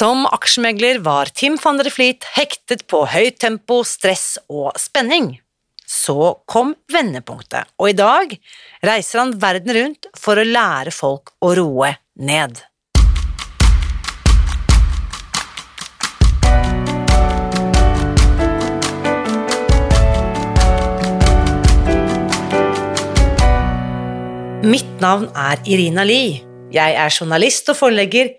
Som aksjemegler var Tim van der Fleet hektet på høyt tempo, stress og spenning. Så kom vendepunktet, og i dag reiser han verden rundt for å lære folk å roe ned. Mitt navn er Irina Lie. Jeg er journalist og forlegger,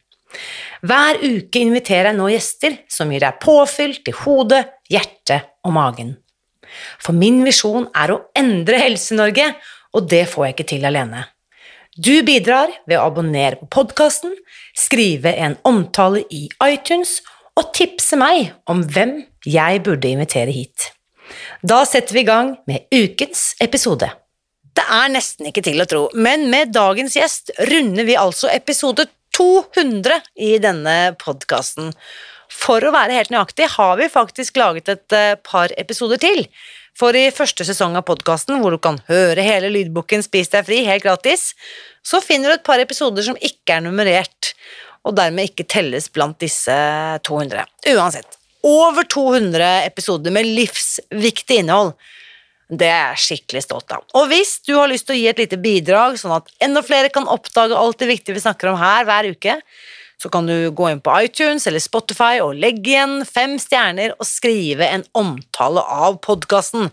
Hver uke inviterer jeg nå gjester som gir deg påfyll til hodet, hjertet og magen. For min visjon er å endre Helse-Norge, og det får jeg ikke til alene. Du bidrar ved å abonnere på podkasten, skrive en omtale i iTunes og tipse meg om hvem jeg burde invitere hit. Da setter vi i gang med ukens episode. Det er nesten ikke til å tro, men med dagens gjest runder vi altså episode 200 i denne podkasten. For å være helt nøyaktig har vi faktisk laget et eh, par episoder til. For i første sesong av podkasten, hvor du kan høre hele lydboken Spis deg fri helt gratis, så finner du et par episoder som ikke er nummerert, og dermed ikke telles blant disse 200. Uansett, over 200 episoder med livsviktig innhold. Det er jeg skikkelig stolt av. Og hvis du har lyst til å gi et lite bidrag, sånn at enda flere kan oppdage alt det viktige vi snakker om her hver uke, så kan du gå inn på iTunes eller Spotify og legge igjen fem stjerner og skrive en omtale av podkasten.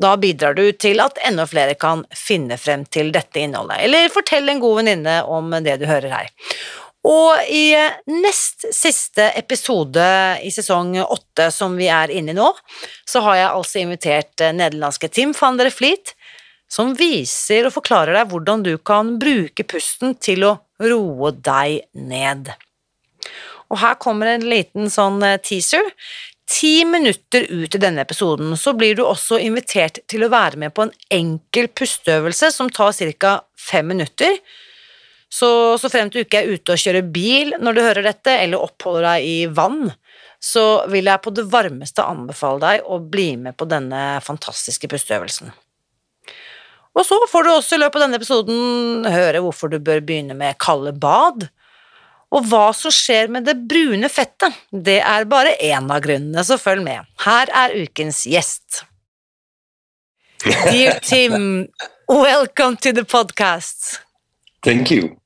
Da bidrar du til at enda flere kan finne frem til dette innholdet, eller fortell en god venninne om det du hører her. Og i nest siste episode i sesong åtte som vi er inne i nå, så har jeg altså invitert eh, nederlandske Tim van der Fleet, som viser og forklarer deg hvordan du kan bruke pusten til å roe deg ned. Og her kommer en liten sånn eh, teaser. Ti minutter ut i denne episoden så blir du også invitert til å være med på en enkel pusteøvelse som tar ca. fem minutter, så, så frem til du ikke er ute og kjører bil når du hører dette, eller oppholder deg i vann, så vil jeg på det varmeste anbefale deg å bli med på denne fantastiske pusteøvelsen. Og så får du også i løpet av denne episoden høre hvorfor du bør begynne med kalde bad, og hva som skjer med det brune fettet. Det er bare én av grunnene, så følg med. Her er ukens gjest. Dear Tim, welcome to the podcast. Thank you.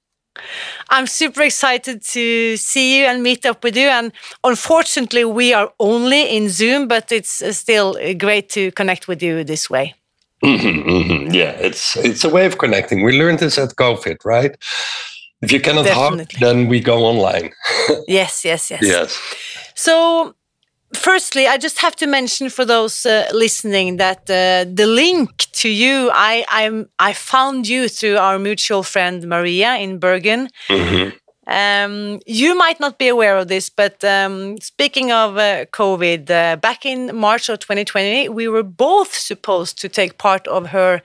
I'm super excited to see you and meet up with you. And unfortunately, we are only in Zoom, but it's uh, still uh, great to connect with you this way. Mm-hmm, mm-hmm. Yeah, it's it's a way of connecting. We learned this at COVID, right? If you cannot Definitely. hug, then we go online. yes, yes, yes. yes. So firstly, I just have to mention for those uh, listening that uh, the link to you, I I'm, I found you through our mutual friend Maria in Bergen. hmm Um, you might not be aware of this, but um, speaking of uh, COVID, uh, back in March of 2020, we were both supposed to take part of her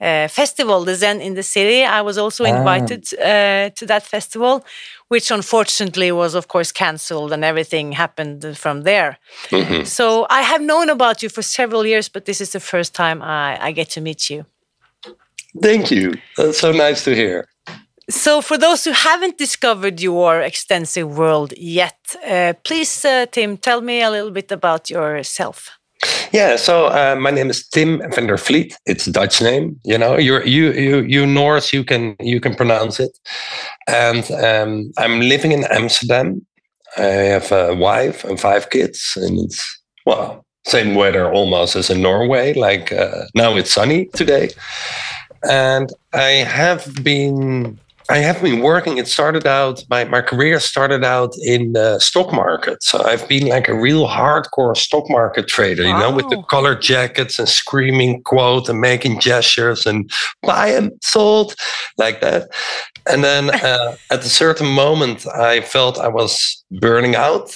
uh, festival, the Zen in the City. I was also Ah. invited uh, to that festival, which unfortunately was, of course, cancelled and everything happened from there. hmm So I have known about you for several years, but this is the first time I, I get to meet you. Thank you. That's so nice to hear. So, for those who haven't discovered your extensive world yet, uh, please, uh, Tim, tell me a little bit about yourself. Yeah, so uh, my name is Tim van der Vliet. It's a Dutch name, you know. You're you you you Norse, you can you can pronounce it. And um, I'm living in Amsterdam. I have a wife and five kids, and it's well same weather almost as in Norway. Like uh, now it's sunny today, and I have been I have been working. It started out my my career started out in the stock market. So I've been like a real hardcore stock market trader, you know, with the color jackets and screaming quote and making gestures and buy and sold like that. And then uh, at a certain moment, I felt I was burning out,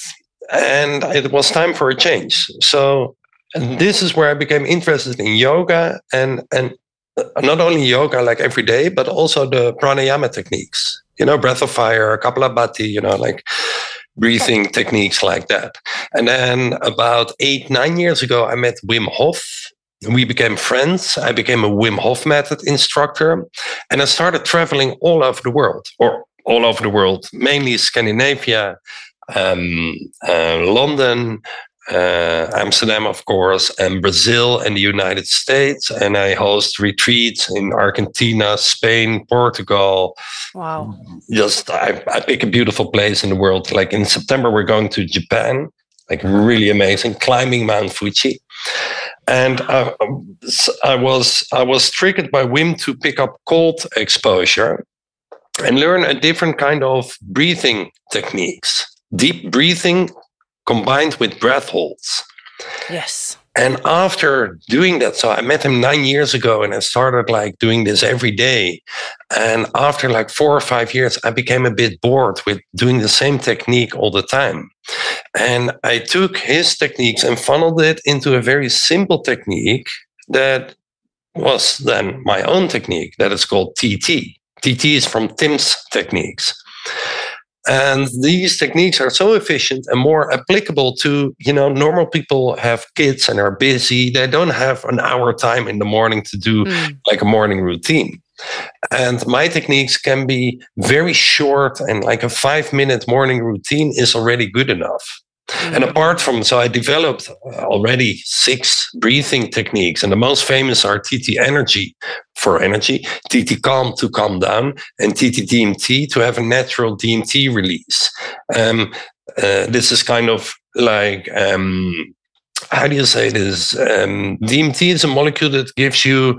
and it was time for a change. So and this is where I became interested in yoga and and not only yoga like every day, but also the pranayama techniques. You know, breath of fire, kapalabhati. You know, like breathing techniques like that. And then about eight nine years ago, I met Wim Hof. We became friends. I became a Wim Hof method instructor, and I started traveling all over the world, or all over the world, mainly Scandinavia, um, uh, London, uh, Amsterdam, of course, and Brazil and the United States. And I host retreats in Argentina, Spain, Portugal. Wow. Just, I, I pick a beautiful place in the world. Like in September, we're going to Japan, like really amazing, climbing Mount Fuji. And I, I was I was triggered by Wim to pick up cold exposure and learn a different kind of breathing techniques. Deep breathing combined with breath holds. Yes. And after doing that, so I met him nine years ago and I started like doing this every day. And after like four or five years, I became a bit bored with doing the same technique all the time. And I took his techniques and funneled it into a very simple technique that was then my own technique that is called TT. TT is from Tim's techniques. And these techniques are so efficient and more applicable to, you know, normal people have kids and are busy. They don't have an hour time in the morning to do mm. like a morning routine. And my techniques can be very short and like a five minute morning routine is already good enough. Mm-hmm. And apart from, so I developed already six breathing techniques, and the most famous are TT Energy for energy, TT Calm to calm down, and TT DMT to have a natural DMT release. Um, uh, this is kind of like, um, how do you say this? Um, DMT is a molecule that gives you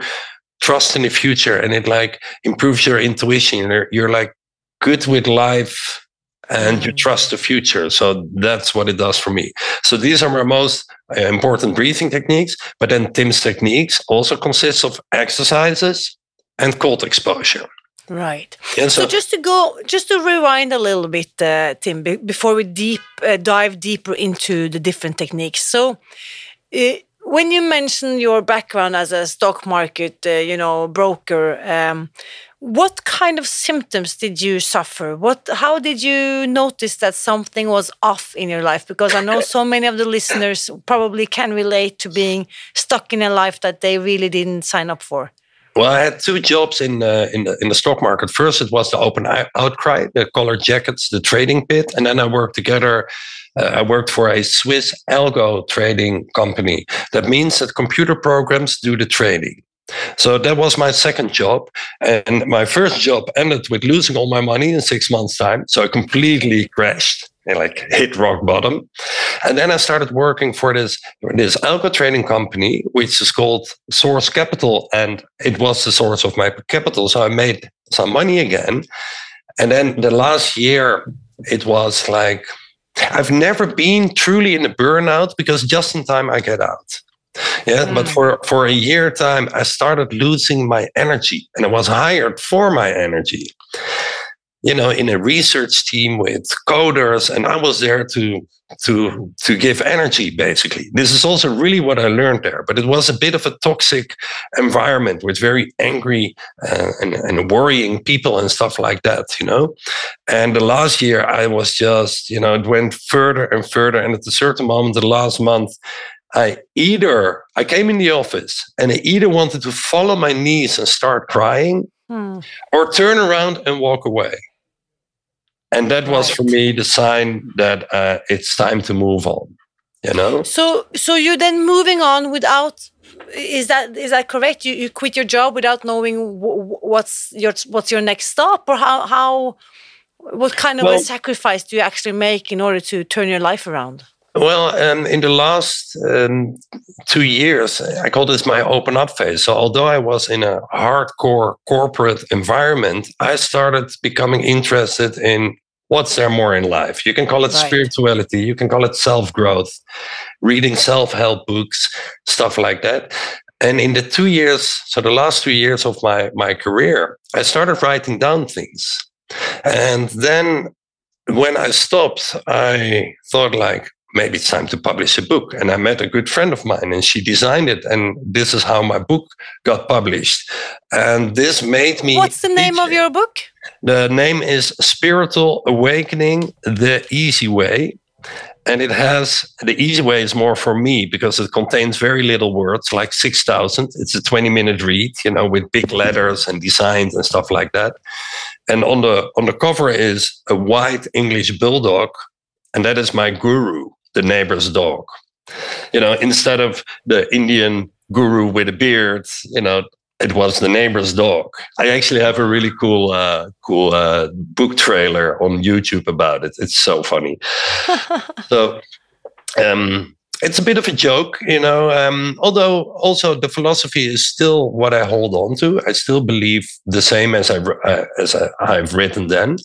trust in the future and it like improves your intuition. You're, you're like good with life and you trust the future. So that's what it does for me. So these are my most uh, important breathing techniques. But then Tim's techniques also consists of exercises and cold exposure. Right. so, so, just to go, just to rewind a little bit, uh, Tim, before we deep uh, dive deeper into the different techniques. So, uh, when you mention your background as a stock market, uh, you know, broker, um, what kind of symptoms did you suffer? What, how did you notice that something was off in your life? Because I know so many of the listeners probably can relate to being stuck in a life that they really didn't sign up for. Well, I had two jobs in uh, in the in the stock market. First, it was the open outcry, the color jackets, the trading pit, and then I worked together. Uh, I worked for a Swiss algo trading company. That means that computer programs do the trading. So that was my second job. And my first job ended with losing all my money in six months' time. So I completely crashed and like hit rock bottom. And then I started working for this, this algo trading company, which is called Source Capital. And it was the source of my capital. So I made some money again. And then the last year, it was like, I've never been truly in a burnout because just in time I get out. Yeah, mm. but for for a year time, I started losing my energy, and I was hired for my energy. You know, in a research team with coders, and I was there to to to give energy. Basically, this is also really what I learned there. But it was a bit of a toxic environment with very angry uh, and, and worrying people and stuff like that. You know, and the last year I was just you know it went further and further, and at a certain moment, the last month, I either I came in the office and I either wanted to follow my knees and start crying hmm. or turn around and walk away. And that was for me the sign that uh, it's time to move on. You know. So so you're then moving on without is that is that correct? You you quit your job without knowing what's your what's your next stop or how how what kind of well, a sacrifice do you actually make in order to turn your life around? Well, um, in the last um, two years, I call this my open up phase. So, although I was in a hardcore corporate environment, I started becoming interested in what's there more in life. You can call it right. spirituality, you can call it self growth, reading self help books, stuff like that. And in the two years, so the last two years of my, my career, I started writing down things. And then when I stopped, I thought like, maybe it's time to publish a book. And I met a good friend of mine and she designed it. And this is how my book got published. And this made me. What's the name of your book? The name is Spiritual Awakening The Easy Way. And it has the easy way is more for me because it contains very little words, like 6,000. It's a 20 minute read, you know, with big letters and designs and stuff like that. And on the on the cover is a white English bulldog, and that is my guru the neighbor's dog. You know, instead of the Indian guru with a beard, you know, it was the neighbor's dog. I actually have a really cool, uh, cool uh, book trailer on YouTube about it. It's so funny. so, um, it's a bit of a joke, you know. Um, although also the philosophy is still what I hold on to. I still believe the same as I uh, as I, have written then.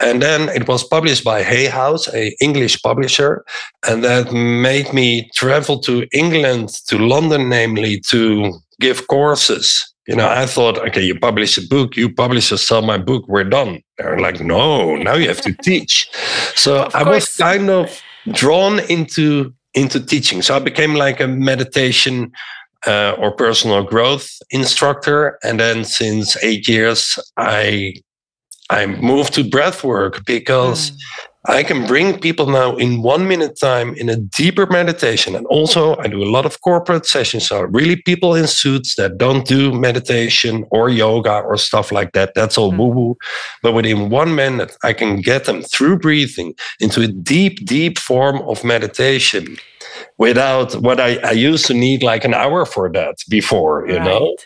And then it was published by Hay House, a English publisher, and that made me travel to England, to London, namely, to give courses. You know, I thought, okay, you publish a book, you publish publishers sell my book, we're done. They're like, no, now you have to teach. So I was kind of drawn into into teaching. So I became like a meditation uh, or personal growth instructor, and then since eight years, I I moved to breath work because mm. I can bring people now in one minute time in a deeper meditation. And also, I do a lot of corporate sessions. So, really, people in suits that don't do meditation or yoga or stuff like that. That's all mm. woo woo. But within one minute, I can get them through breathing into a deep, deep form of meditation without what I, I used to need like an hour for that before, you right. know?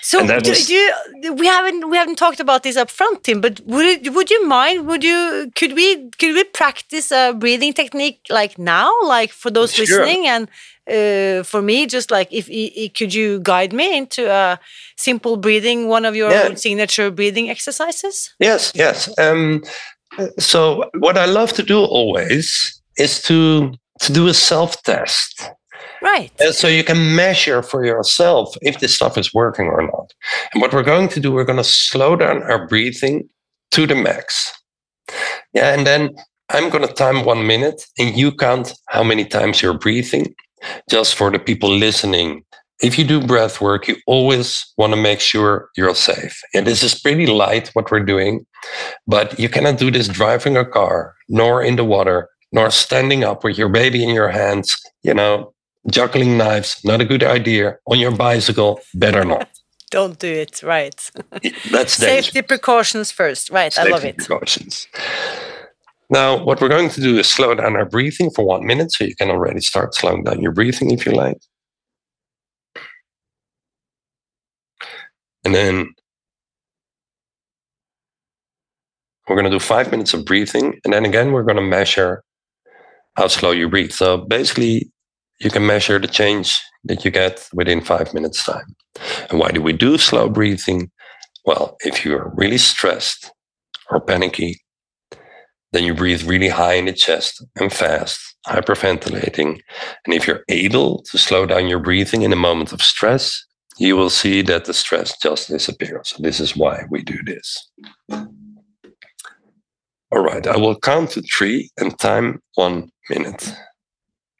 So do, do you, we haven't we haven't talked about this up front, Tim. But would would you mind? Would you could we could we practice a breathing technique like now, like for those sure. listening, and uh, for me, just like if, if, could you guide me into a simple breathing, one of your yeah. signature breathing exercises? Yes, yes. Um, so what I love to do always is to to do a self test. Right. And so you can measure for yourself if this stuff is working or not. And what we're going to do, we're going to slow down our breathing to the max. Yeah. And then I'm going to time one minute and you count how many times you're breathing just for the people listening. If you do breath work, you always want to make sure you're safe. And this is pretty light what we're doing, but you cannot do this driving a car, nor in the water, nor standing up with your baby in your hands. You know, juggling knives, not a good idea. On your bicycle, better not. Don't do it, right? That's dangerous. safety precautions first, right? Safety I love it. Precautions. Now, what we're going to do is slow down our breathing for one minute, so you can already start slowing down your breathing if you like. And then we're going to do five minutes of breathing. And then again, we're going to measure how slow you breathe. So basically, you can measure the change that you get within five minutes time. And why do we do slow breathing? Well, if you're really stressed or panicky, then you breathe really high in the chest and fast, hyperventilating. And if you're able to slow down your breathing in a moment of stress, you will see that the stress just disappears. So this is why we do this. All right, I will count to three and time one minute.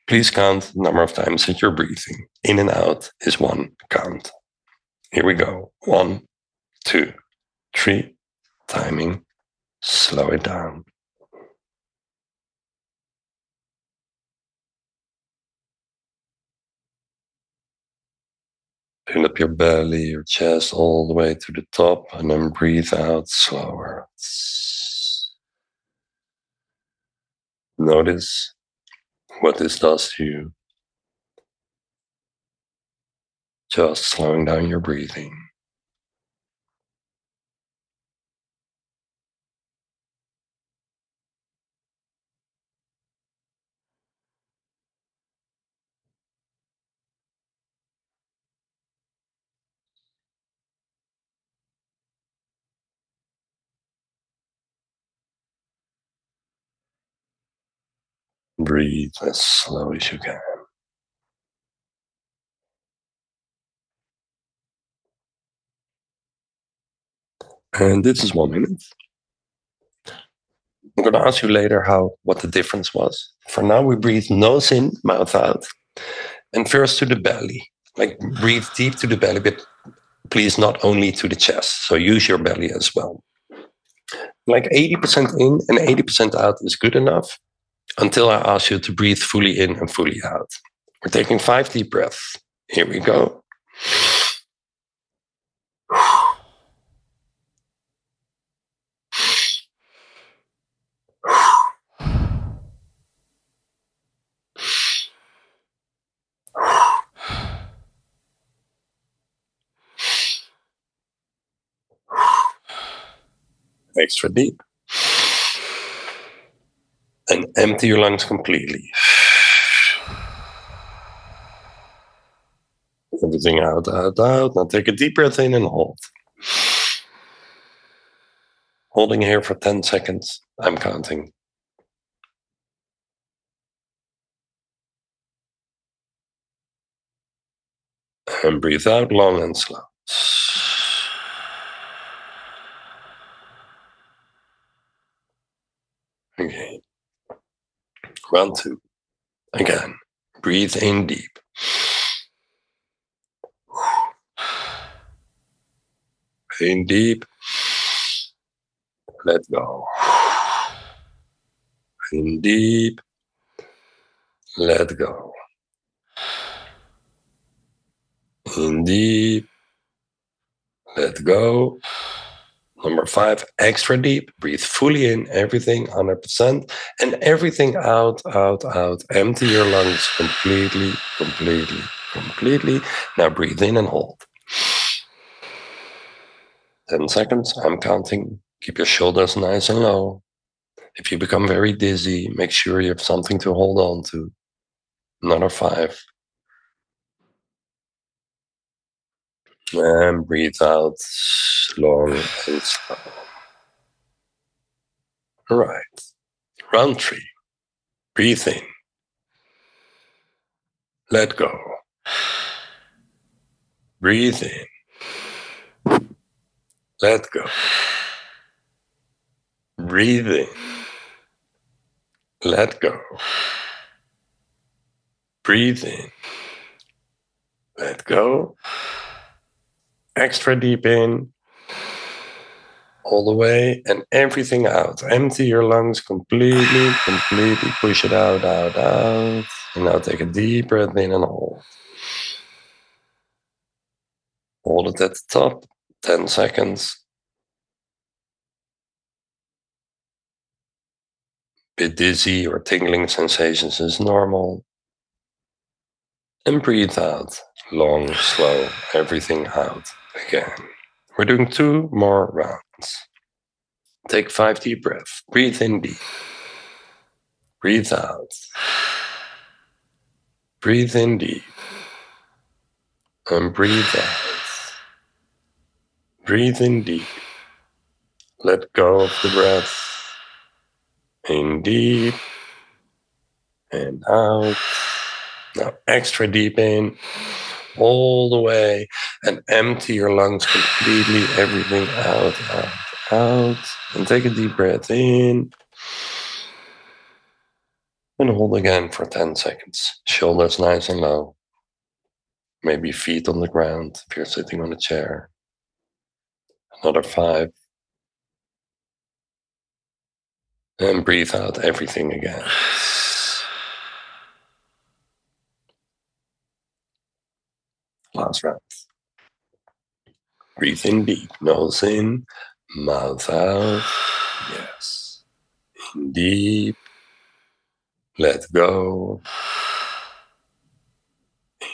Please count the number of times that you're breathing. In and out is one count. Here we go. One, two, three. Timing. Slow it down. Fill up your belly, your chest all the way to the top, and then breathe out slower. Notice what this does to you. Just slowing down your breathing. Breathe as slow as you can. And this is one minute. I'm going to ask you later how what the difference was. For now, we breathe nose in, mouth out, and first to the belly. Like breathe deep to the belly, but please not only to the chest. So use your belly as well. Like 80% in and 80% out is good enough until I ask you to breathe fully in and fully out. We're taking five deep breaths. Here we go. extra deep. And empty your lungs completely. Everything out, out, out. Now take a deep breath in and hold. Holding here for 10 seconds. I'm counting. And breathe out long and slow. Okay. Round two. Again. Breathe in deep. In deep. Let go. In deep. Let go. In deep. Let go. Number five, extra deep. Breathe fully in, everything 100%, and everything out, out, out. Empty your lungs completely, completely, completely. Now breathe in and hold. 10 seconds. I'm counting. Keep your shoulders nice and low. If you become very dizzy, make sure you have something to hold on to. Another five. And breathe out long and slow. All right. Round three. Breathe in. Let go. Breathe in. Let go. Breathe in. Let go. Breathe in. Let go extra deep in, all the way, and everything out. Empty your lungs completely, completely. Push it out, out, out. And now take a deep breath in and hold. Hold it at the top, 10 seconds. Bit dizzy or tingling sensations is normal. And breathe out, long, slow, everything out again. We're doing two more rounds. Take five deep breaths. Breathe in deep. Breathe out. Breathe in deep. And breathe out. Breathe in deep. Let go of the breath. In deep and out. Now extra deep in all the way and empty your lungs completely, everything out, out, out. And take a deep breath in. And hold again for 10 seconds. Shoulders nice and low. Maybe feet on the ground if you're sitting on a chair. Another five. And breathe out everything again. Last round. Breathe in deep, nose in, mouth out. Yes. In deep. Let go.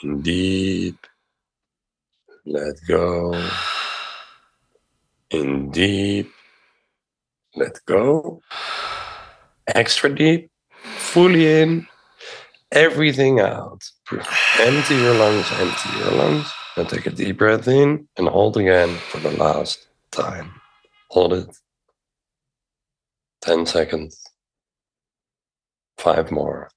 In deep. Let go. In deep. Let go. Extra deep. Fully in everything out. Empty your lungs, empty your lungs, and take a deep breath in and hold again for the last time. Hold it. 10 seconds. Five more.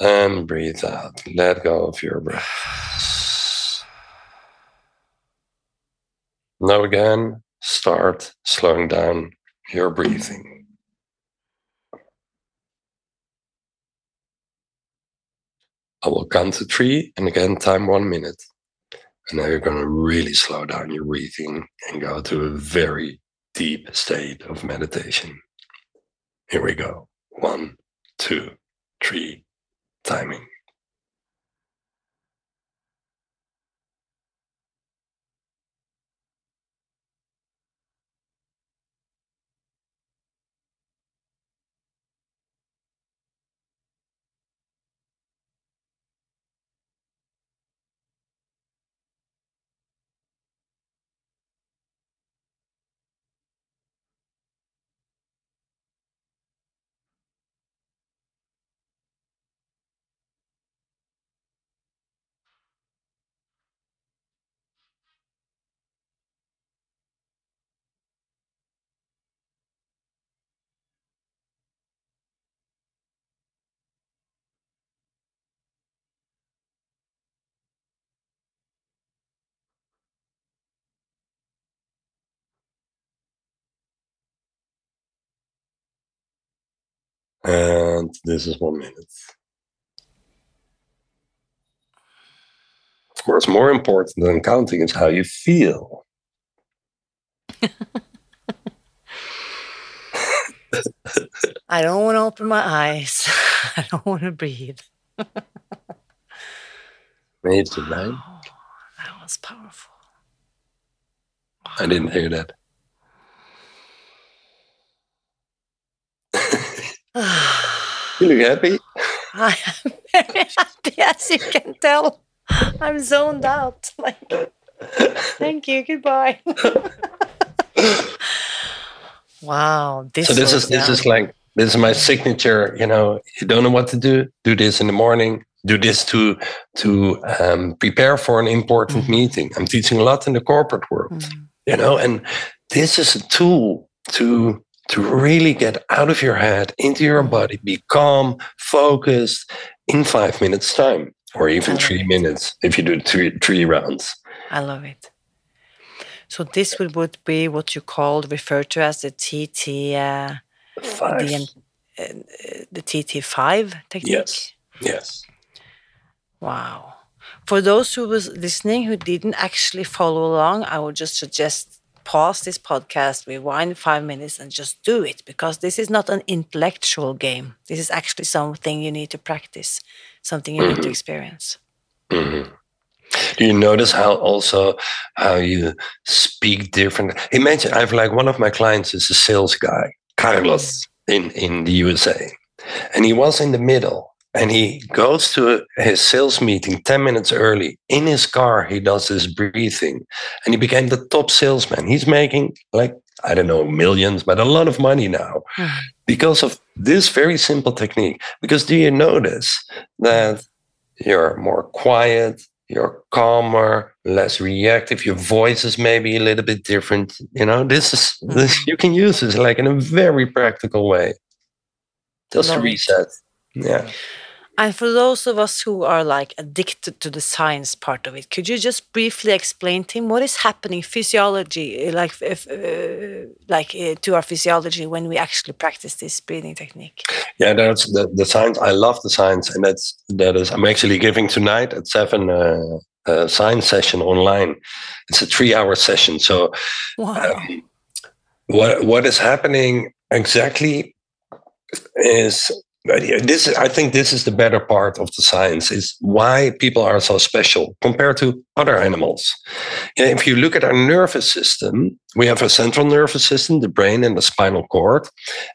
And breathe out. Let go of your breath. Now, again, start slowing down your breathing. I will count to three and again time one minute. And now you're going to really slow down your breathing and go to a very deep state of meditation. Here we go. One, two, three, timing. And this is one minute. Of course, more important than counting is how you feel. I don't want to open my eyes. I don't want to breathe. Amazing, right? Oh, that was powerful. I didn't hear that. You look happy. I am very happy, as you can tell. I'm zoned out. Like, thank you. Goodbye. wow. This so this is this is like this is my signature. You know, you don't know what to do. Do this in the morning. Do this to to um, prepare for an important Mhm. meeting. I'm teaching a lot in the corporate world. Mm. You know, and this is a tool to to really get out of your head into your body, be calm, focused in five minutes time, or even three it. minutes if you do three three rounds. I love it. So this would, would be what you called, referred to as the TT, uh, Five. the, uh, the TT5 technique. Yes. Yes. Wow. For those who was listening who didn't actually follow along, I would just suggest pause this podcast, rewind five minutes, and just do it because this is not an intellectual game. This is actually something you need to practice, something you need to Mhm. experience. Mhm. Do you notice how also how you speak different? Imagine I have like one of my clients is a sales guy, Carlos, in in the USA, and he was in the middle, and he goes to his sales meeting ten minutes early. In his car, he does his breathing, and he became the top salesman. He's making like I don't know millions, but a lot of money now because of this very simple technique. Because do you notice that you're more quiet, you're calmer, less reactive, your voice is maybe a little bit different. You know, this is this Mhm. you can use this like in a very practical way. Just to reset. Yeah. And for those of us who are like addicted to the science part of it, could you just briefly explain, to Tim, what is happening physiology, uh, like if, uh, like uh, to our physiology when we actually practice this breathing technique? Yeah, that's the, the science. I love the science, and that's that is. I'm actually giving tonight at seven uh, a science session online. It's a three-hour session. So Wow. um, what what is happening exactly is but yeah, this is- I think this is the better part of the science is why people are so special compared to other animals. And if you look at our nervous system, we have a central nervous system, the brain and the spinal cord,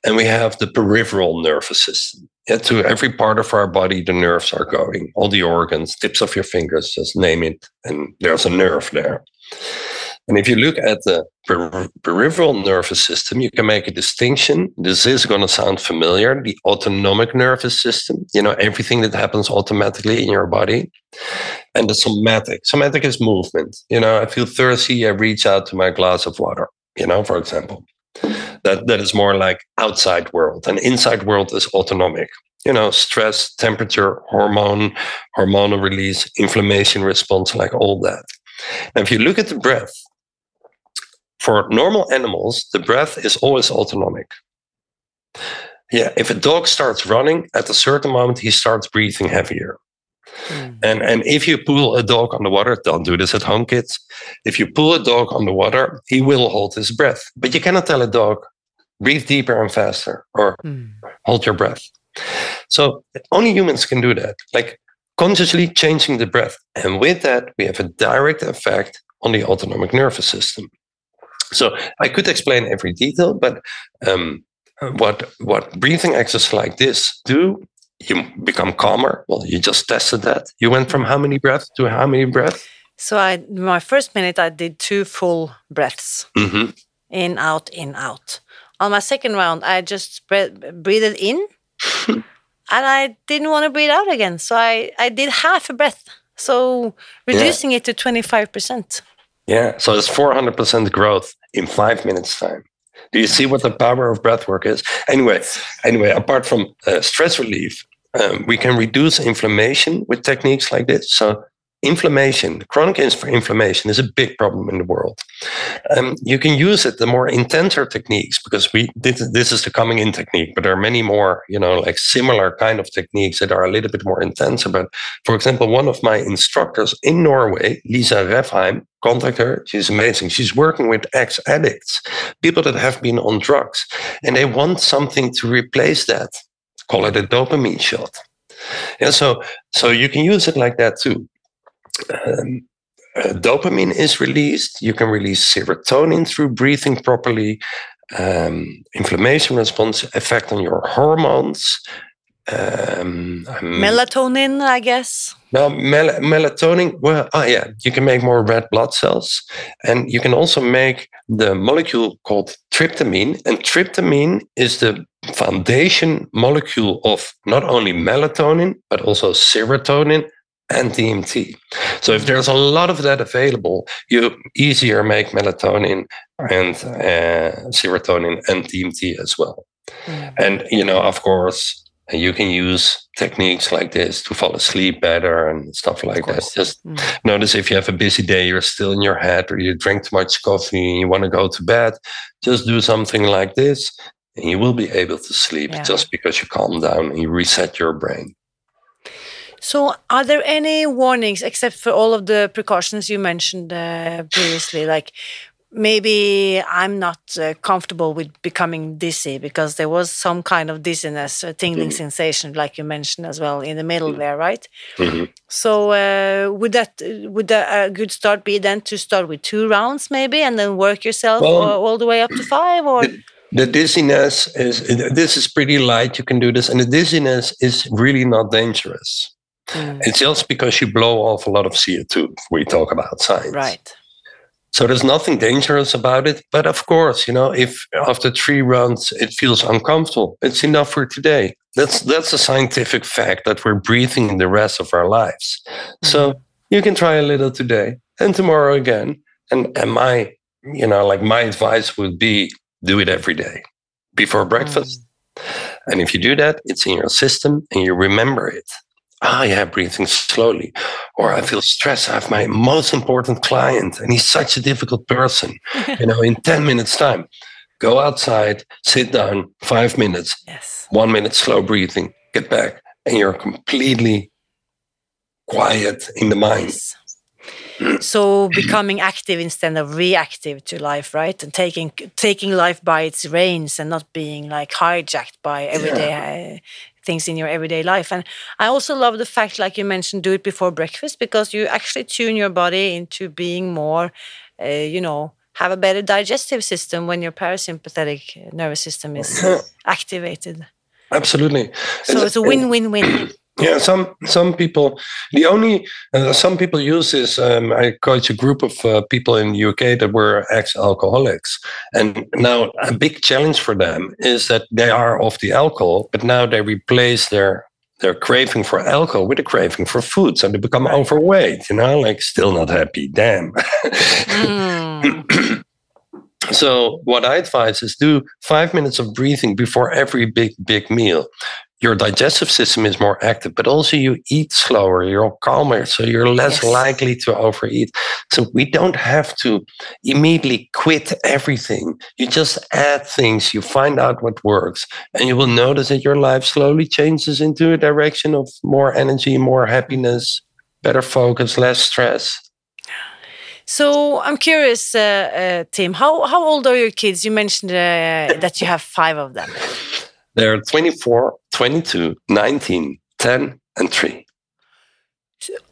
and we have the peripheral nervous system. Yeah, to every part of our body, the nerves are going, all the organs, tips of your fingers, just name it, and there's a nerve there. And if you look at the per- peripheral nervous system, you can make a distinction. This is going to sound familiar the autonomic nervous system, you know, everything that happens automatically in your body, and the somatic. Somatic is movement. You know, I feel thirsty, I reach out to my glass of water, you know, for example. That, that is more like outside world and inside world is autonomic you know, stress, temperature, hormone, hormonal release, inflammation response, like all that. Now, if you look at the breath, for normal animals, the breath is always autonomic. Yeah, if a dog starts running, at a certain moment he starts breathing heavier. Mm. And and if you pull a dog on the water, don't do this at home, kids. If you pull a dog on the water, he will hold his breath. But you cannot tell a dog, breathe deeper and faster, or mm. hold your breath. So only humans can do that, like consciously changing the breath. And with that, we have a direct effect on the autonomic nervous system. So I could explain every detail, but um, what what breathing exercises like this do, you become calmer. Well, you just tested that. You went from how many breaths to how many breaths? So I my first minute I did two full breaths, mm-hmm. in out in out. On my second round, I just breathed in and I didn't want to breathe out again. So I, I did half a breath. So reducing yeah. it to 25%. Yeah. So it's 400% growth in five minutes time. Do you see what the power of breath work is? Anyway, anyway, apart from uh, stress relief, um, we can reduce inflammation with techniques like this. So inflammation, chronic inflammation is a big problem in the world. Um, you can use it the more intenser techniques because we this, this is the coming in technique, but there are many more, you know, like similar kind of techniques that are a little bit more intense. But for example, one of my instructors in Norway, Lisa Refheim, contact her. She's amazing. She's working with ex addicts, people that have been on drugs, and they want something to replace that. Call it a dopamine shot. Yeah, so so you can use it like that too um, uh, dopamine is released. You can release serotonin through breathing properly. Um, inflammation response effect on your hormones. Um, melatonin, I guess. Now, mel- melatonin, well, oh yeah, you can make more red blood cells. And you can also make the molecule called tryptamine. And tryptamine is the foundation molecule of not only melatonin, but also serotonin, and DMT. So if there's a lot of that available, you easier make melatonin and uh, serotonin and DMT as well. Mm. And you know, of course, you can use techniques like this to fall asleep better and stuff like that. Just mm. notice if you have a busy day, you're still in your head, or you drink too much coffee and you want to go to bed. Just do something like this, and you will be able to sleep yeah. just because you calm down and you reset your brain. So, are there any warnings except for all of the precautions you mentioned uh, previously? Like maybe I'm not uh, comfortable with becoming dizzy because there was some kind of dizziness, a tingling mm -hmm. sensation, like you mentioned as well in the middle mm -hmm. there, right? Mm -hmm. So, uh, would that would a good start be then to start with two rounds maybe, and then work yourself well, all, all the way up to five, or? The, the dizziness is this is pretty light. You can do this, and the dizziness is really not dangerous. Mm. It's just because you blow off a lot of CO2. We talk about science. Right. So there's nothing dangerous about it. But of course, you know, if after three rounds it feels uncomfortable, it's enough for today. That's that's a scientific fact that we're breathing in the rest of our lives. Mm. So you can try a little today and tomorrow again. And and my, you know, like my advice would be do it every day before breakfast. Mm. And if you do that, it's in your system and you remember it ah, yeah, breathing slowly. Or I feel stressed. I have my most important client and he's such a difficult person. you know, in 10 minutes time, go outside, sit down, five minutes, yes. one minute slow breathing, get back, and you're completely quiet in the mind. Yes. so becoming active instead of reactive to life right and taking taking life by its reins and not being like hijacked by everyday yeah. Things in your everyday life. And I also love the fact, like you mentioned, do it before breakfast because you actually tune your body into being more, uh, you know, have a better digestive system when your parasympathetic nervous system is activated. Absolutely. So it's a win-win-win. Yeah, some some people. The only uh, some people use this. Um, I coach a group of uh, people in the UK that were ex-alcoholics, and now a big challenge for them is that they are off the alcohol, but now they replace their their craving for alcohol with a craving for food, so they become right. overweight. You know, like still not happy. Damn. Mm. so what I advise is do five minutes of breathing before every big big meal your digestive system is more active, but also you eat slower, you're calmer, so you're less yes. likely to overeat. So we don't have to immediately quit everything. You just add things, you find out what works, and you will notice that your life slowly changes into a direction of more energy, more happiness, better focus, less stress. So I'm curious, uh, uh, Tim, how, how old are your kids? You mentioned uh, that you have five of them. They're 24, 22, 19, 10, and 3.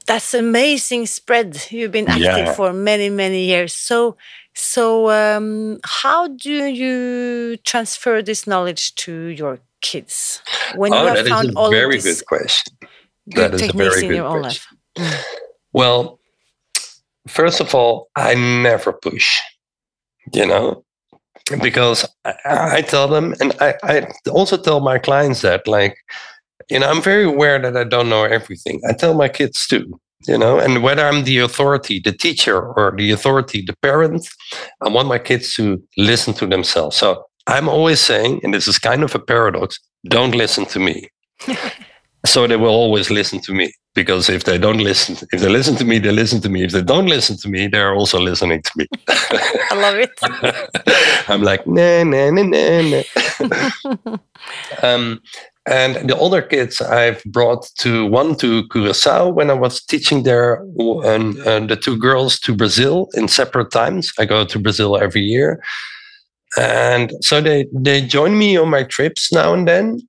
That's amazing spread. You've been active yeah. for many, many years. So, so um, how do you transfer this knowledge to your kids when oh, you have found all very of good question. That is a very good question. Well, first of all, I never push. You know, because I, I, ah. tell them, and I, I also tell my clients that, like, you know, I'm very aware that I don't know everything. I tell my kids too, you know, and whether I'm the authority, the teacher, or the authority, the parent, I want my kids to listen to themselves. So I'm always saying, and this is kind of a paradox, don't listen to me. so they will always listen to me because if they don't listen if they listen to me they listen to me. If they don't listen to me they're also listening to me. I love it. I'm like nah nah nah nah, nah. um, and the older kids i've brought to one to curacao when i was teaching there and, and the two girls to brazil in separate times. I go to brazil every year. And so they they join me on my trips now and then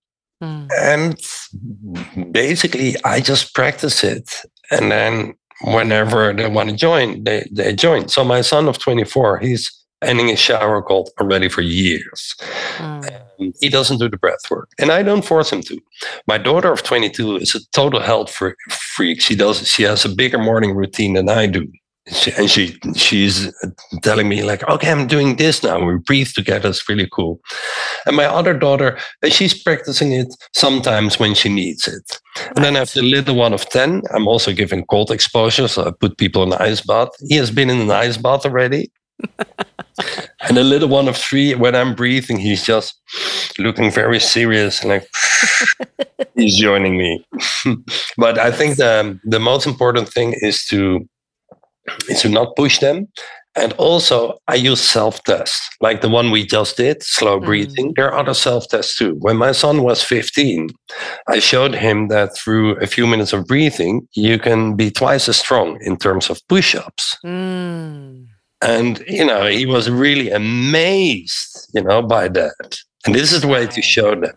Mm. And basically, I just practice it. And then whenever they want to join, they, they join. So my son of 24, he's ending his shower cold already for years. Mm. he doesn't do the breath work. And I don't force him to. My daughter of 22 is a total health freak. She does she has a bigger morning routine than I do she, and she she's telling me like okay i'm doing this now. We breathe together. It's really cool. And my other daughter uh, she's practicing it sometimes when she needs it. Right. and then i have the little one of 10 i'm also giving cold exposure so i put people in the ice bath. He has been in an ice bath already. And the little one of three when i'm breathing he's just looking very serious and like he's joining me. But i think the the most important thing is to to not push them. And also, I use self tests like the one we just did, slow mm-hmm. breathing. Mm. There are other self tests too. When my son was 15, I showed him that through a few minutes of breathing, you can be twice as strong in terms of push ups. Mm. And, you know, he was really amazed, you know, by that. And this is the way to show them.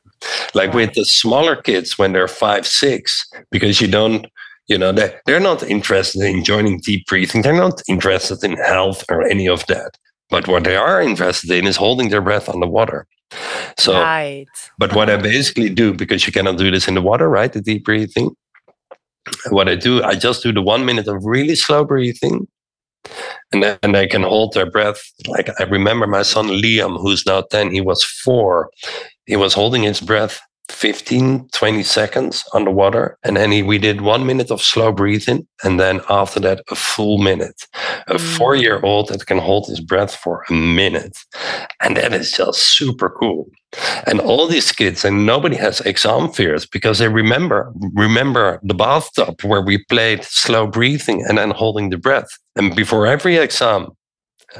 Like with the smaller kids when they're five, six, because you don't you know, they, they're not interested in joining deep breathing. They're not interested in health or any of that. But what they are interested in is holding their breath underwater. So, right. but what I uh-huh. basically do, because you cannot do this in the water, right? The deep breathing. What I do, I just do the one minute of really slow breathing. And then they can hold their breath. Like I remember my son Liam, who's now 10, he was four. He was holding his breath 15 20 seconds underwater and then he, we did one minute of slow breathing and then after that a full minute. A mm. four year old that can hold his breath for a minute. And that is just super cool. And all these kids and nobody has exam fears because they remember remember the bathtub where we played slow breathing and then holding the breath. And before every exam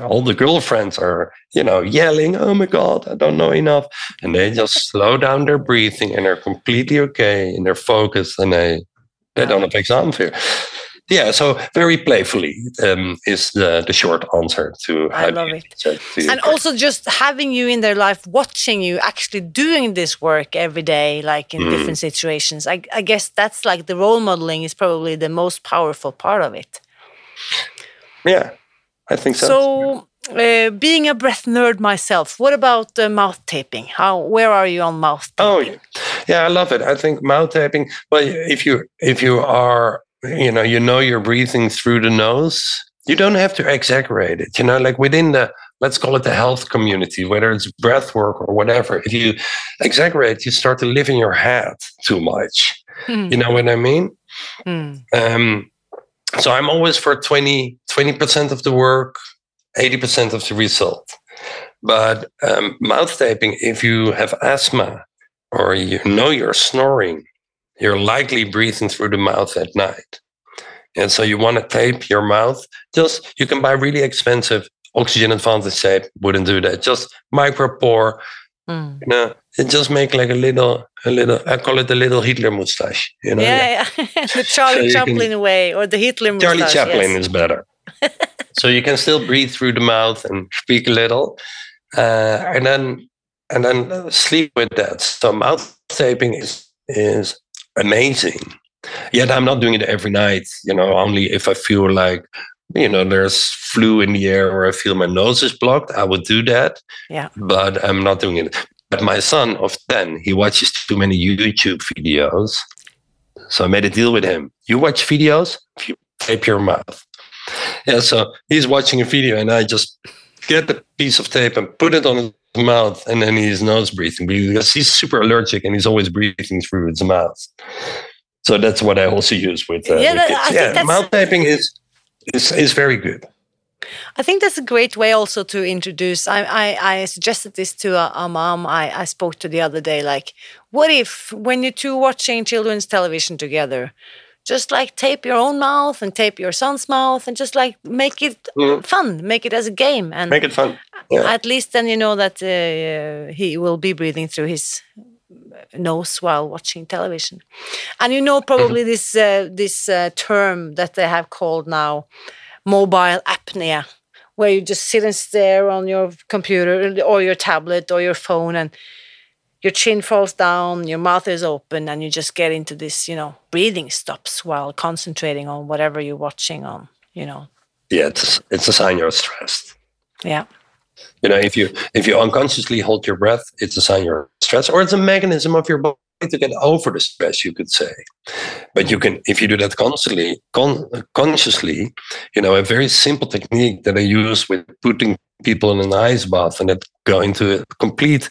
all the girlfriends are, you know, yelling, "Oh my God, I don't know enough," and they just slow down their breathing and they're completely okay and they're focused and they they don't have exam fear. Yeah, so very playfully um, is the, the short answer to. How I love it, to and also just having you in their life, watching you actually doing this work every day, like in mm. different situations. I, I guess that's like the role modeling is probably the most powerful part of it. Yeah, I think so. So, uh, being a breath nerd myself, what about uh, mouth taping? How where are you on mouth oh, taping? Oh, yeah, I love it. I think mouth taping. Well, if you if you are you know you know you're breathing through the nose, you don't have to exaggerate it. You know, like within the let's call it the health community, whether it's breath work or whatever. If you exaggerate, you start to live in your head too much. Hmm. You know what I mean? Hmm. Um, so I'm always for 20, 20% of the work, 80% of the result. But um, mouth taping, if you have asthma or you know you're snoring, you're likely breathing through the mouth at night. And so you want to tape your mouth. Just you can buy really expensive oxygen advantage tape. Wouldn't do that. Just Micropore. Mm. You know, and just make like a little, a little. I call it a little Hitler mustache. You know, yeah, yeah. the Charlie so Chaplin can, way, or the Hitler mustache. Charlie Chaplin yes. is better. so you can still breathe through the mouth and speak a little, uh, and then and then sleep with that. So mouth taping is is amazing. Yet I'm not doing it every night. You know, only if I feel like you know there's flu in the air or I feel my nose is blocked, I would do that. Yeah. But I'm not doing it. But my son of 10, he watches too many YouTube videos. So I made a deal with him. You watch videos, you tape your mouth. Yeah, so he's watching a video and I just get the piece of tape and put it on his mouth and then he's nose breathing because he's super allergic and he's always breathing through his mouth. So that's what I also use with, uh, yeah, with kids. yeah, mouth taping is, is is very good. I think that's a great way also to introduce. I I, I suggested this to a, a, mom I, I spoke to the other day. Like, what if when you two watching children's television together, just like tape your own mouth and tape your son's mouth and just like make it mm. fun, make it as a game and make it fun. Yeah. At least then you know that uh, he will be breathing through his nose while watching television. And you know probably mm -hmm. this uh, this uh, term that they have called now mobile apnea, where you just sit and stare on your computer or your tablet or your phone and your chin falls down, your mouth is open, and you just get into this, you know, breathing stops while concentrating on whatever you're watching on, you know. Yeah, it's it's a sign you're stressed. Yeah. You know, if you if you unconsciously hold your breath, it's a sign you're stressed, or it's a mechanism of your body to get over the stress, you could say. But you can, if you do that constantly, con- consciously, you know, a very simple technique that I use with putting people in an ice bath and that go into a complete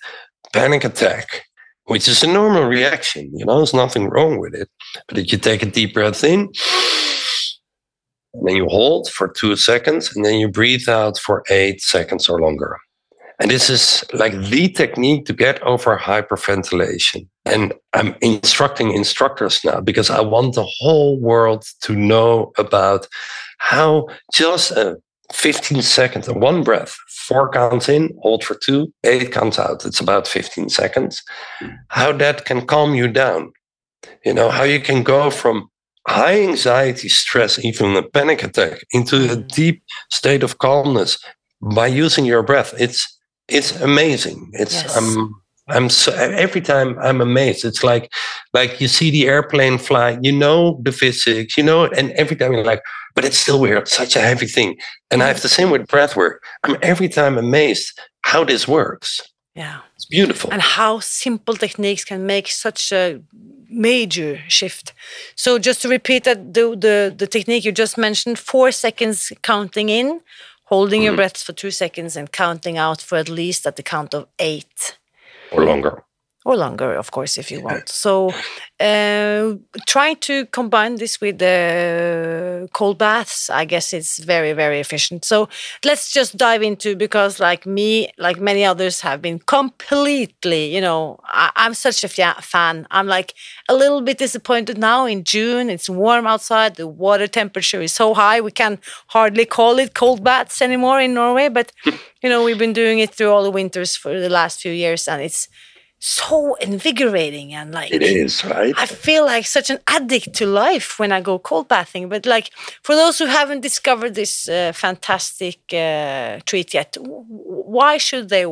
panic attack, which is a normal reaction. You know, there's nothing wrong with it. But if you take a deep breath in, and then you hold for two seconds, and then you breathe out for eight seconds or longer. And this is like the technique to get over hyperventilation. And I'm instructing instructors now because I want the whole world to know about how just a 15 seconds, of one breath, four counts in, hold for two, eight counts out. It's about 15 seconds. Hmm. How that can calm you down. You know, how you can go from high anxiety, stress, even a panic attack into a deep state of calmness by using your breath. It's it's amazing. It's yes. I'm I'm so every time I'm amazed. It's like like you see the airplane fly, you know the physics, you know, and every time you're like, but it's still weird, such a heavy thing. And I have the same with breath work. I'm every time amazed how this works. Yeah. It's beautiful. And how simple techniques can make such a major shift. So just to repeat that the the, the technique you just mentioned, four seconds counting in, holding mm. your mm-hmm. breath for two seconds and counting out for at least at the count of eight. Or longer or longer, of course, if you want. So, uh, trying to combine this with the cold baths, I guess it's very, very efficient. So, let's just dive into because, like me, like many others, have been completely, you know, I, am such a fan. I'm like a little bit disappointed now in June. It's warm outside, the water temperature is so high, we can hardly call it cold baths anymore in Norway. But, you know, we've been doing it through all the winters for the last few years, and it's so invigorating and like it is right? I feel like such an addict to life when i go cold bathing. But like for those who haven't discovered this uh, fantastic uh, treat yet why should they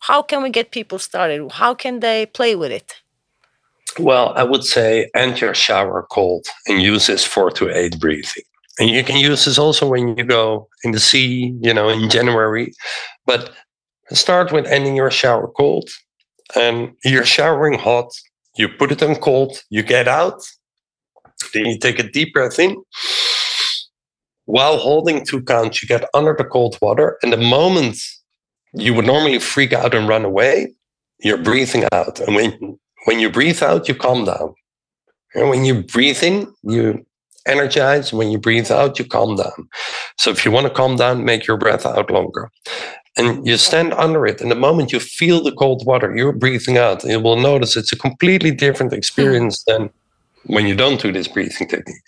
how can we get people started? How can they play with it? Well i would say enter your shower cold and use this four to eight breathing. And you can use this also when you go in the sea you know in january. But start with ending your shower cold and you're showering hot, you put it on cold, you get out, then you take a deep breath in. While holding two counts, you get under the cold water. And the moment you would normally freak out and run away, you're breathing out. And when, when you breathe out, you calm down. And when you breathe in, you energize. When you breathe out, you calm down. So if you want to calm down, make your breath out longer. And you stand under it. And the moment you feel the cold water, you're breathing out. You will notice it's a completely different experience hmm. than when you don't do this breathing technique.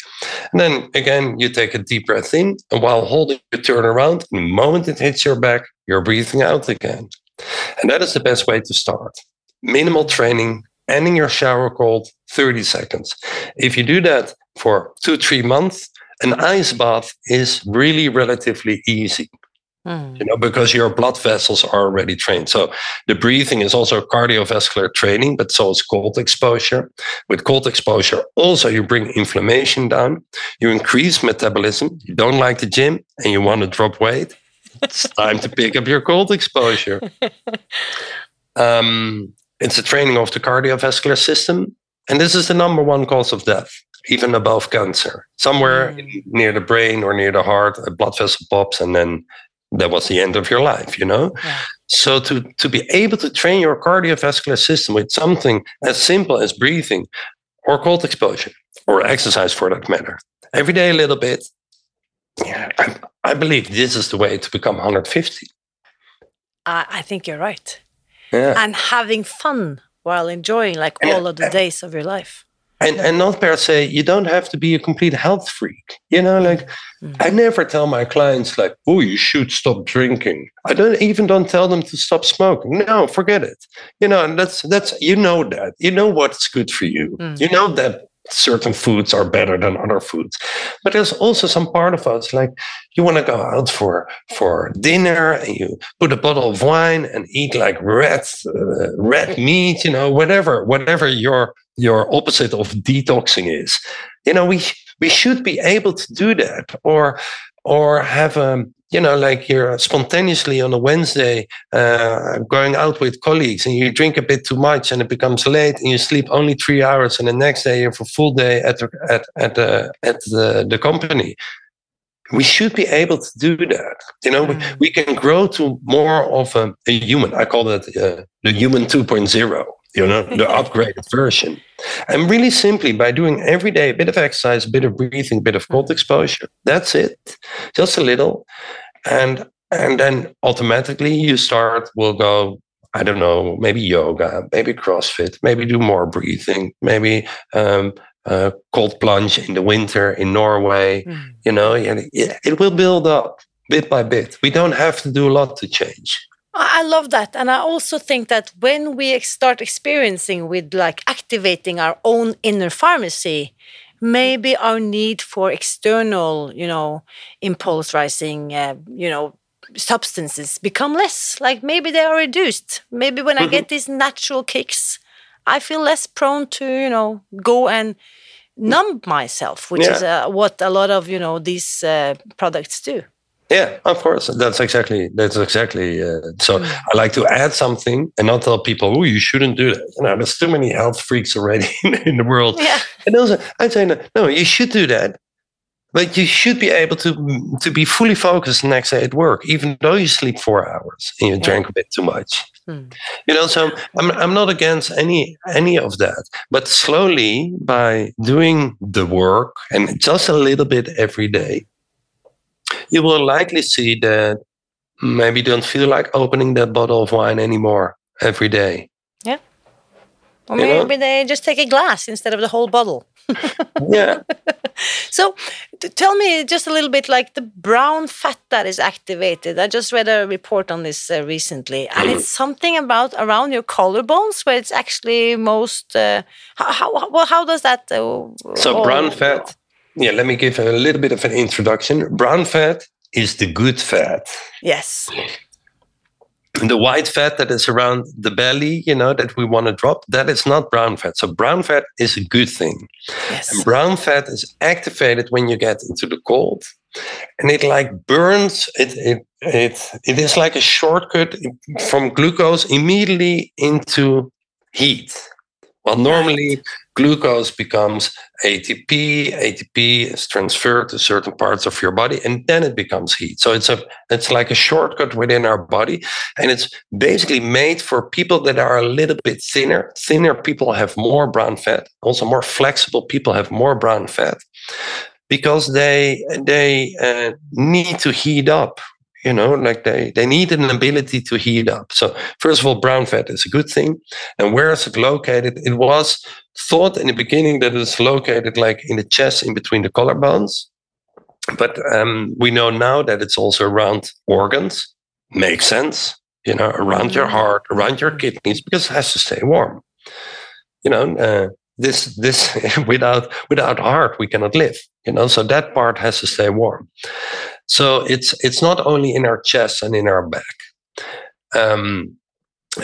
And then again, you take a deep breath in, and while holding, you turn around. And the moment it hits your back, you're breathing out again. And that is the best way to start. Minimal training, ending your shower cold 30 seconds. If you do that for two, three months, an ice bath is really relatively easy. Mm. You know, because your blood vessels are already trained. So the breathing is also cardiovascular training, but so is cold exposure. With cold exposure, also you bring inflammation down, you increase metabolism. You don't like the gym and you want to drop weight. It's time to pick up your cold exposure. Um, it's a training of the cardiovascular system. And this is the number one cause of death, even above cancer. Somewhere mm. near the brain or near the heart, a blood vessel pops and then that was the end of your life, you know? Yeah. So to, to be able to train your cardiovascular system with something as simple as breathing or cold exposure or exercise for that matter, every day a little bit, yeah, I, I believe this is the way to become 150. I, I think you're right. Yeah. And having fun while enjoying like all of the days of your life and and not per se you don't have to be a complete health freak you know like mm-hmm. i never tell my clients like oh you should stop drinking. I don't even don't tell them to stop smoking. No forget it. You know and that's that's you know that. You know what's good for you. Mm-hmm. you know that certain foods are better than other foods. But there's also some part of us like you want to go out for for dinner and you put a bottle of wine and eat like red uh, red meat you know whatever whatever your your opposite of detoxing is. You know we we should be able to do that or or have a you know like you're spontaneously on a wednesday uh, going out with colleagues and you drink a bit too much and it becomes late and you sleep only three hours and the next day you have a full day at the, at at the, at the, the company. We should be able to do that. You know mm. we, we can grow to more of a, a human. I call it uh, the human 2.0 you know, the upgraded version. And really simply by doing every day a bit of exercise, a bit of breathing, a bit of cold exposure. That's it. Just a little. And and then automatically you start will go I don't know, maybe yoga, maybe CrossFit, maybe do more breathing, maybe um, uh, cold plunge in the winter in Norway. Mm. You know, it, it will build up bit by bit. We don't have to do a lot to change. I love that. And I also think that when we start experiencing with like activating our own inner pharmacy, maybe our need for external, you know, impulse rising, uh, you know, substances become less. Like maybe they are reduced. Maybe when mm -hmm. I mm-hmm. get these natural kicks, I feel less prone to, you know, go and numb myself, which yeah. is uh, what a lot of, you know, these uh, products do. Yeah, of course. That's exactly that's exactly. Uh, so mm. I like to add something and not tell people, "Oh, you shouldn't do that." You know, there's too many health freaks already in the world. Yeah. And also, I say, no, no, you should do that, but you should be able to to be fully focused the next day at work, even though you sleep four hours and you yeah. drank a bit too much. Hmm. You know, so I'm I'm not against any any of that, but slowly by doing the work and just a little bit every day, you will likely see that maybe don't feel like opening that bottle of wine anymore every day. Yeah. Or you maybe know? they just take a glass instead of the whole bottle. yeah. So tell me just a little bit like the brown fat that is activated. I just read a report on this uh, recently, and it's something about around your collarbones where it's actually most. Uh, how, how, well, how does that? Uh, so brown fat yeah, let me give a little bit of an introduction. Brown fat is the good fat. Yes. The white fat that is around the belly, you know, that we want to drop, that is not brown fat. So brown fat is a good thing. Yes. And brown fat is activated when you get into the cold. And it like burns, it it it it is like a shortcut from glucose immediately into heat. Well, normally glucose becomes ATP. ATP is transferred to certain parts of your body, and then it becomes heat. So it's a it's like a shortcut within our body, and it's basically made for people that are a little bit thinner. Thinner people have more brown fat. Also, more flexible people have more brown fat because they they uh, need to heat up you know, like they, they need an ability to heat up. So, first of all, brown fat is a good thing. And where is it located? It was thought in the beginning that it's located like in the chest, in between the collarbones. But um, we know now that it's also around organs. Makes sense, you know, around your mm-hmm. heart, around your kidneys, because it has to stay warm. You know, uh, this this without without heart we cannot live. You know, so that part has to stay warm. So it's it's not only in our chest and in our back. Um,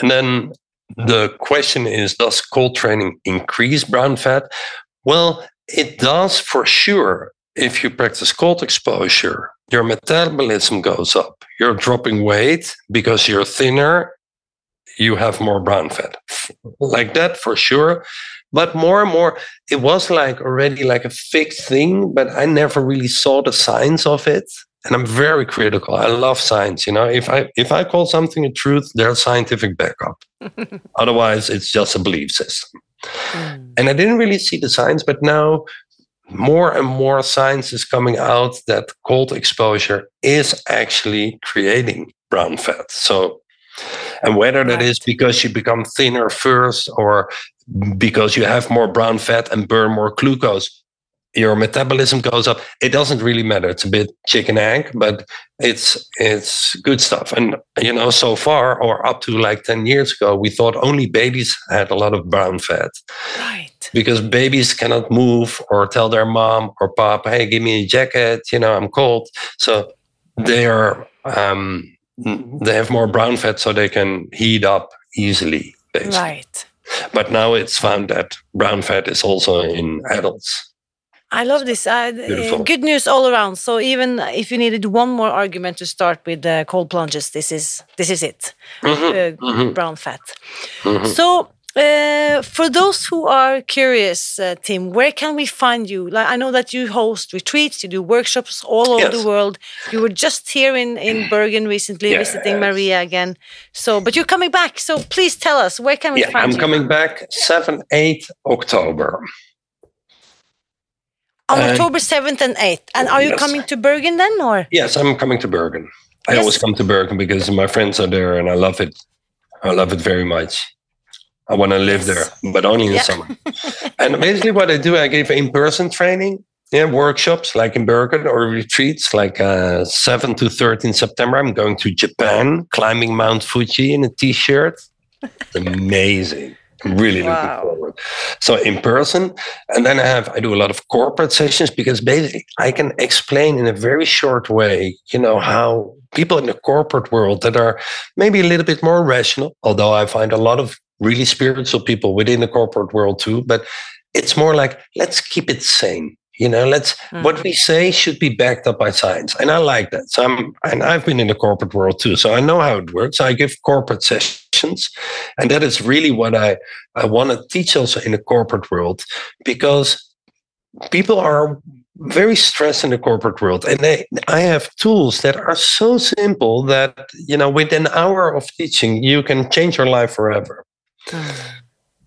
and then the question is, does cold training increase brown fat? Well, it does for sure. If you practice cold exposure, your metabolism goes up. You're dropping weight because you're thinner. You have more brown fat. Like that for sure. But more and more, it was like already like a fixed thing, but I never really saw the signs of it and I'm very critical. I love science. You know, if I if I call something a truth, there's scientific backup. Otherwise, it's just a belief system. Mm. And I didn't really see the science, but now more and more science is coming out that cold exposure is actually creating brown fat. So, and whether that is because you become thinner first or because you have more brown fat and burn more glucose, your metabolism goes up it doesn't really matter. It's a bit chicken egg but it's it's good stuff. And you know so far or up to like 10 years ago we thought only babies had a lot of brown fat. Right. Because babies cannot move or tell their mom or pop hey give me a jacket you know i'm cold. So they are um, they have more brown fat so they can heat up easily basically. right. But now it's found that brown fat is also in adults I love this. Uh, good news all around. So even if you needed one more argument to start with uh, cold plunges, this is this is it. Mm -hmm. uh, mm -hmm. Brown fat. Mm -hmm. So. Uh, for those who are curious, uh, Tim, where can we find you? Like I know that you host retreats, you do workshops all over yes. the world. You were just here in in Bergen recently, yes. visiting Maria again. So, but you're coming back. So please tell us where can we yeah, find I'm you? I'm coming back seven, eight October. On October 7th and 8th. And are you yes. coming to Bergen then or? Yes, I'm coming to Bergen. I yes. always come to Bergen because my friends are there and I love it. I love it very much. I want to live yes. there, but only in yeah. summer. and basically what I do, I give in-person training, yeah, workshops like in Bergen or retreats like uh, 7 to 13 September. I'm going to Japan, climbing Mount Fuji in a t-shirt. It's amazing. I'm really wow. looking forward. So in person, and then I have I do a lot of corporate sessions because basically I can explain in a very short way, you know, how people in the corporate world that are maybe a little bit more rational, although I find a lot of really spiritual people within the corporate world too, but it's more like let's keep it sane you know let's mm-hmm. what we say should be backed up by science. And i like that. So i'm and i've been in the corporate world too so i know how it works. I give corporate sessions and that is really what i i want to teach also in the corporate world because people are very stressed in the corporate world and they i have tools that are so simple that you know within an hour of teaching you can change your life forever. Mm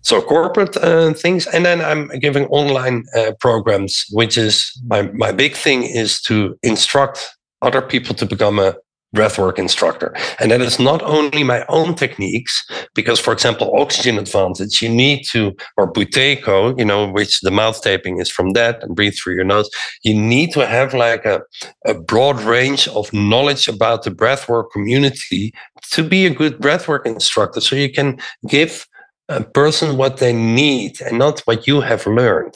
so corporate uh, things and then i'm giving online uh, programs which is my, my big thing is to instruct other people to become a breathwork instructor. And that is not only my own techniques because for example oxygen advantage you need to or Buteyko you know which the mouth taping is from that and breathe through your nose. You need to have like a, a broad range of knowledge about the breathwork community to be a good breathwork instructor so you can give a person what they need and not what you have learned.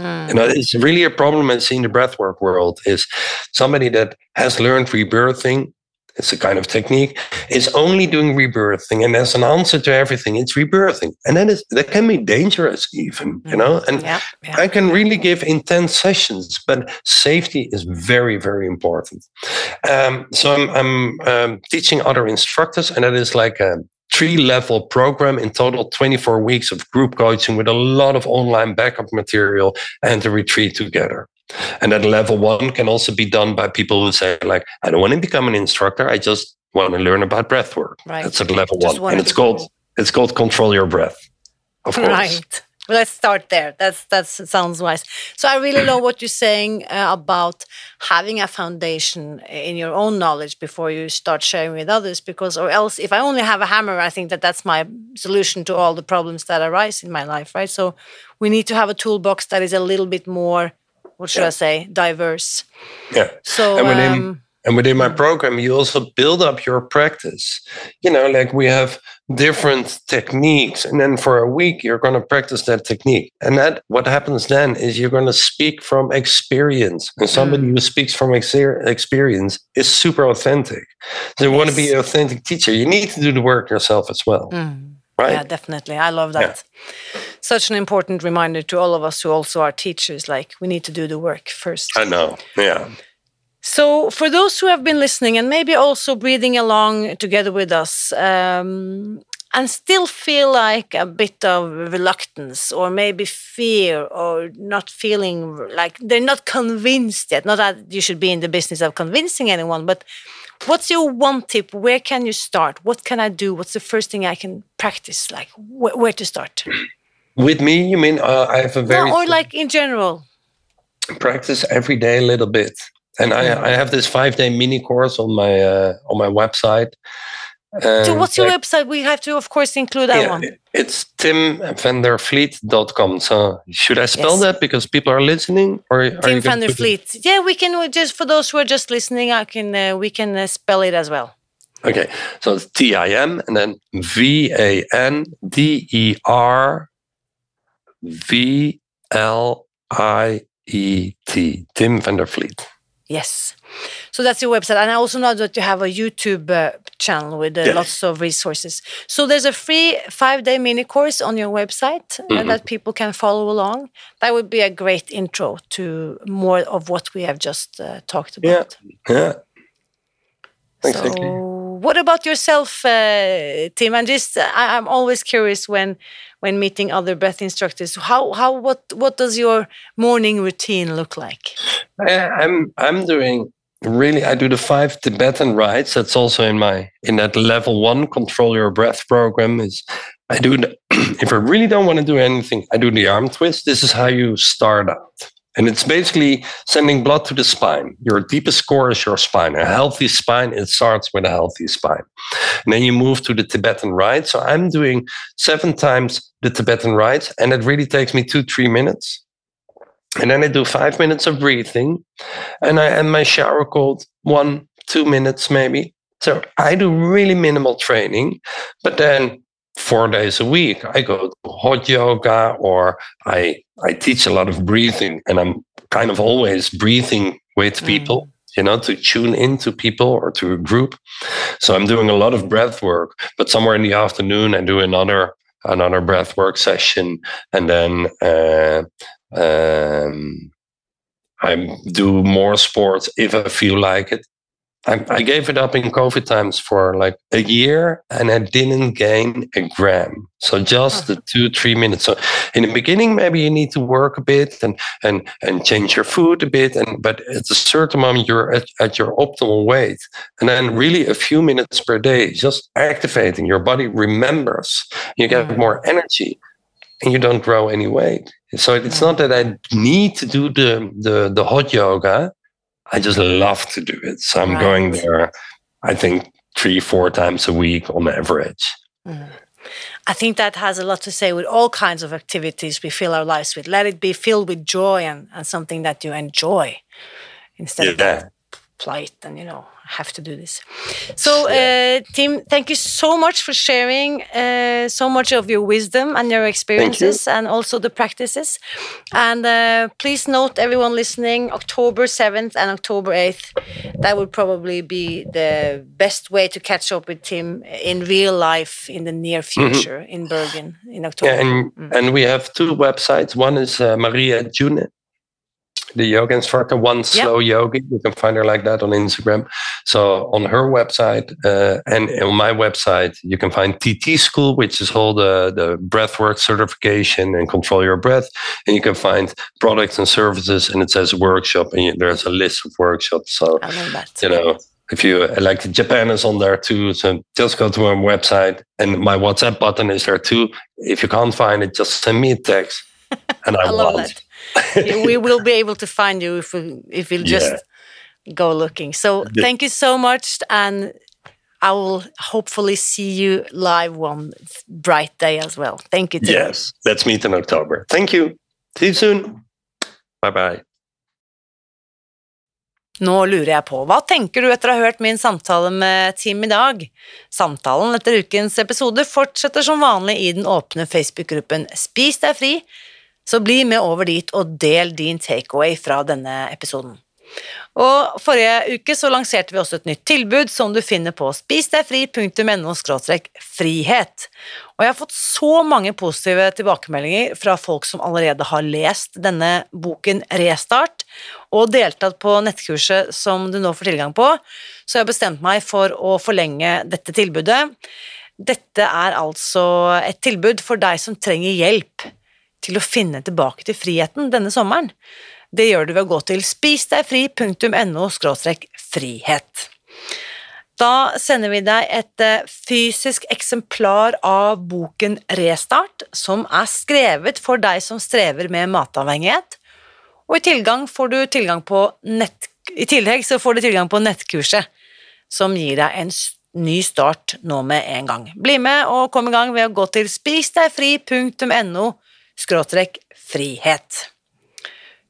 Mm. You know, it's really a problem I see in the breathwork world is somebody that has learned rebirthing. It's a kind of technique. Is only doing rebirthing, and as an answer to everything, it's rebirthing, and that is that can be dangerous, even you know. Mm. And yeah, yeah. I can really give intense sessions, but safety is very, very important. Um, so I'm, I'm um, teaching other instructors, and that is like a three level program in total 24 weeks of group coaching with a lot of online backup material and a retreat together. And at level one can also be done by people who say like i don't want to become an instructor i just want to learn about breath work. Right. that's at level just one. And it's called it's called control your breath of course. Right let's start there. That's that sounds wise. So I really love what you're saying uh, about having a foundation in your own knowledge before you start sharing with others. Because, or else, if I only have a hammer, I think that that's my solution to all the problems that arise in my life, right? So we need to have a toolbox that is a little bit more, what should yeah. I say, diverse. Yeah. So. And um, and within my program, you also build up your practice. You know, like we have different techniques and then for a week you're going to practice that technique. And that what happens then is you're going to speak from experience. And somebody mm. who speaks from ex- experience is super authentic. So you yes. want to be an authentic teacher you need to do the work yourself as well. Mm. right? Yeah definitely. I love that. Yeah. such an important reminder to all of us who also are teachers like we need to do the work first. I know. Yeah so, for those who have been listening and maybe also breathing along together with us, um, and still feel like a bit of reluctance or maybe fear or not feeling like they're not convinced yet. Not that you should be in the business of convincing anyone, but what's your one tip? Where can you start? What can I do? What's the first thing I can practice? Like, wh where to start? With me, you mean uh, I have a very. No, or like in general? Practice every day a little bit and I, I have this five day mini course on my uh, on my website. so what's your website? We have to, of course, include that yeah, one. It's timvandervliet.com. So should I spell yes. that because people are listening? Or Tim van der Vliet. Yeah, we can just for those who are just listening, I can uh, we can uh, spell it as well. Okay, so it's T I M and then V A N D E R V L I E T. Tim van der Vliet. Yes. So that's your website. And I also know that you have a YouTube uh, channel with uh, lots of resources. So there's a free five day mini course on your website mm -hmm. that people can follow along. That would be a great intro to more of what we have just uh, talked about. Yeah. Yeah. Exactly. So, what about yourself, uh, Tim? And just, I, I'm always curious when when meeting other breath instructors. How how what what does your morning routine look like? I'm i'm doing really i do the five tibetan rites. That's also in my in that level one control your breath program is i do the, if i really don't want to do anything i do the arm twist. This is how you start out and it's basically sending blood to the spine. Your deepest core is your spine. A healthy spine, it starts with a healthy spine. And then you move to the Tibetan rite. So I'm doing seven times the Tibetan rite, and it really takes me two, three minutes. And then I do five minutes of breathing, and I end my shower cold one, two minutes maybe. So I do really minimal training, but then four days a week. I go to hot yoga or I I teach a lot of breathing and I'm kind of always breathing with mm. people, you know, to tune into people or to a group. So I'm doing a lot of breath work, but somewhere in the afternoon I do another another breath work session and then uh, um, I do more sports if I feel like it. I, I, gave it up in COVID times for like a year and I didn't gain a gram. So just the two, three minutes. So in the beginning, maybe you need to work a bit and, and, and change your food a bit. And, but at a certain moment, you're at, at your optimal weight. And then really a few minutes per day, just activating your body remembers, you get mm. more energy and you don't grow any weight. So it's not that I need to do the, the, the hot yoga I just love to do it. So I'm right. going there, I think, three, four times a week on average. Mm. I think that has a lot to say with all kinds of activities we fill our lives with. Let it be filled with joy and, and something that you enjoy instead yeah. of that plight and, you know, have to do this. So, uh, Tim, thank you so much for sharing uh, so much of your wisdom and your experiences you. and also the practices. And uh, please note, everyone listening, October 7th and October 8th, that would probably be the best way to catch up with Tim in real life in the near mm-hmm. future mm -hmm. in Bergen in October. Yeah, and, mm. and we have two websites. One is uh, Maria June the yoga instructor, one slow yep. yogi. You can find her like that on Instagram. So on her website uh, and on my website, you can find TT School, which is all the the breathwork certification and control your breath. And you can find products and services, and it says workshop, and there's a list of workshops. So you know, if you like Japan is on there too. So just go to my website and my WhatsApp button is there too. If you can't find it, just send me a text and I, I. we will be able to find you if we if we'll just yeah. go looking. So thank you so much and I will hopefully see you live one bright day as well. Thank you. Yes, let's meet in October. Thank you. See you soon. Bye bye. Nå lurer jeg på, hva tenker du etter å ha hørt min samtale med Tim i dag? Samtalen etter ukens episode fortsetter som vanlig i den åpne Facebook-gruppen Spis deg fri, så bli med over dit og del din takeaway fra denne episoden. Og Forrige uke så lanserte vi også et nytt tilbud som du finner på spisdegfri.no frihet. Og jeg har fått så mange positive tilbakemeldinger fra folk som allerede har lest denne boken Restart og deltatt på nettkurset som du nå får tilgang på, så jeg har bestemt meg for å forlenge dette tilbudet. Dette er altså et tilbud for deg som trenger hjelp til å finne tilbake til friheten denne sommeren. Det gjør du ved å gå til spisdegfri.no frihet. Da sender vi deg et eh, fysisk eksemplar av boken Restart, som er skrevet for deg som strever med matavhengighet, og i, får du på nett, i tillegg så får du tilgang på nettkurset, som gir deg en ny start nå med en gang. Bli med og kom i gang ved å gå til spisdegfri.no frihet.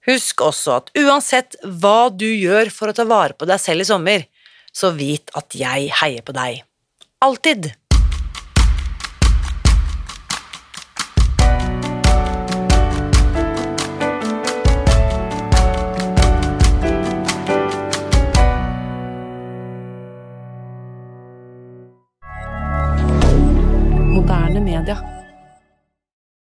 Husk også at uansett hva du gjør for å ta vare på deg selv i sommer, så vit at jeg heier på deg. Alltid.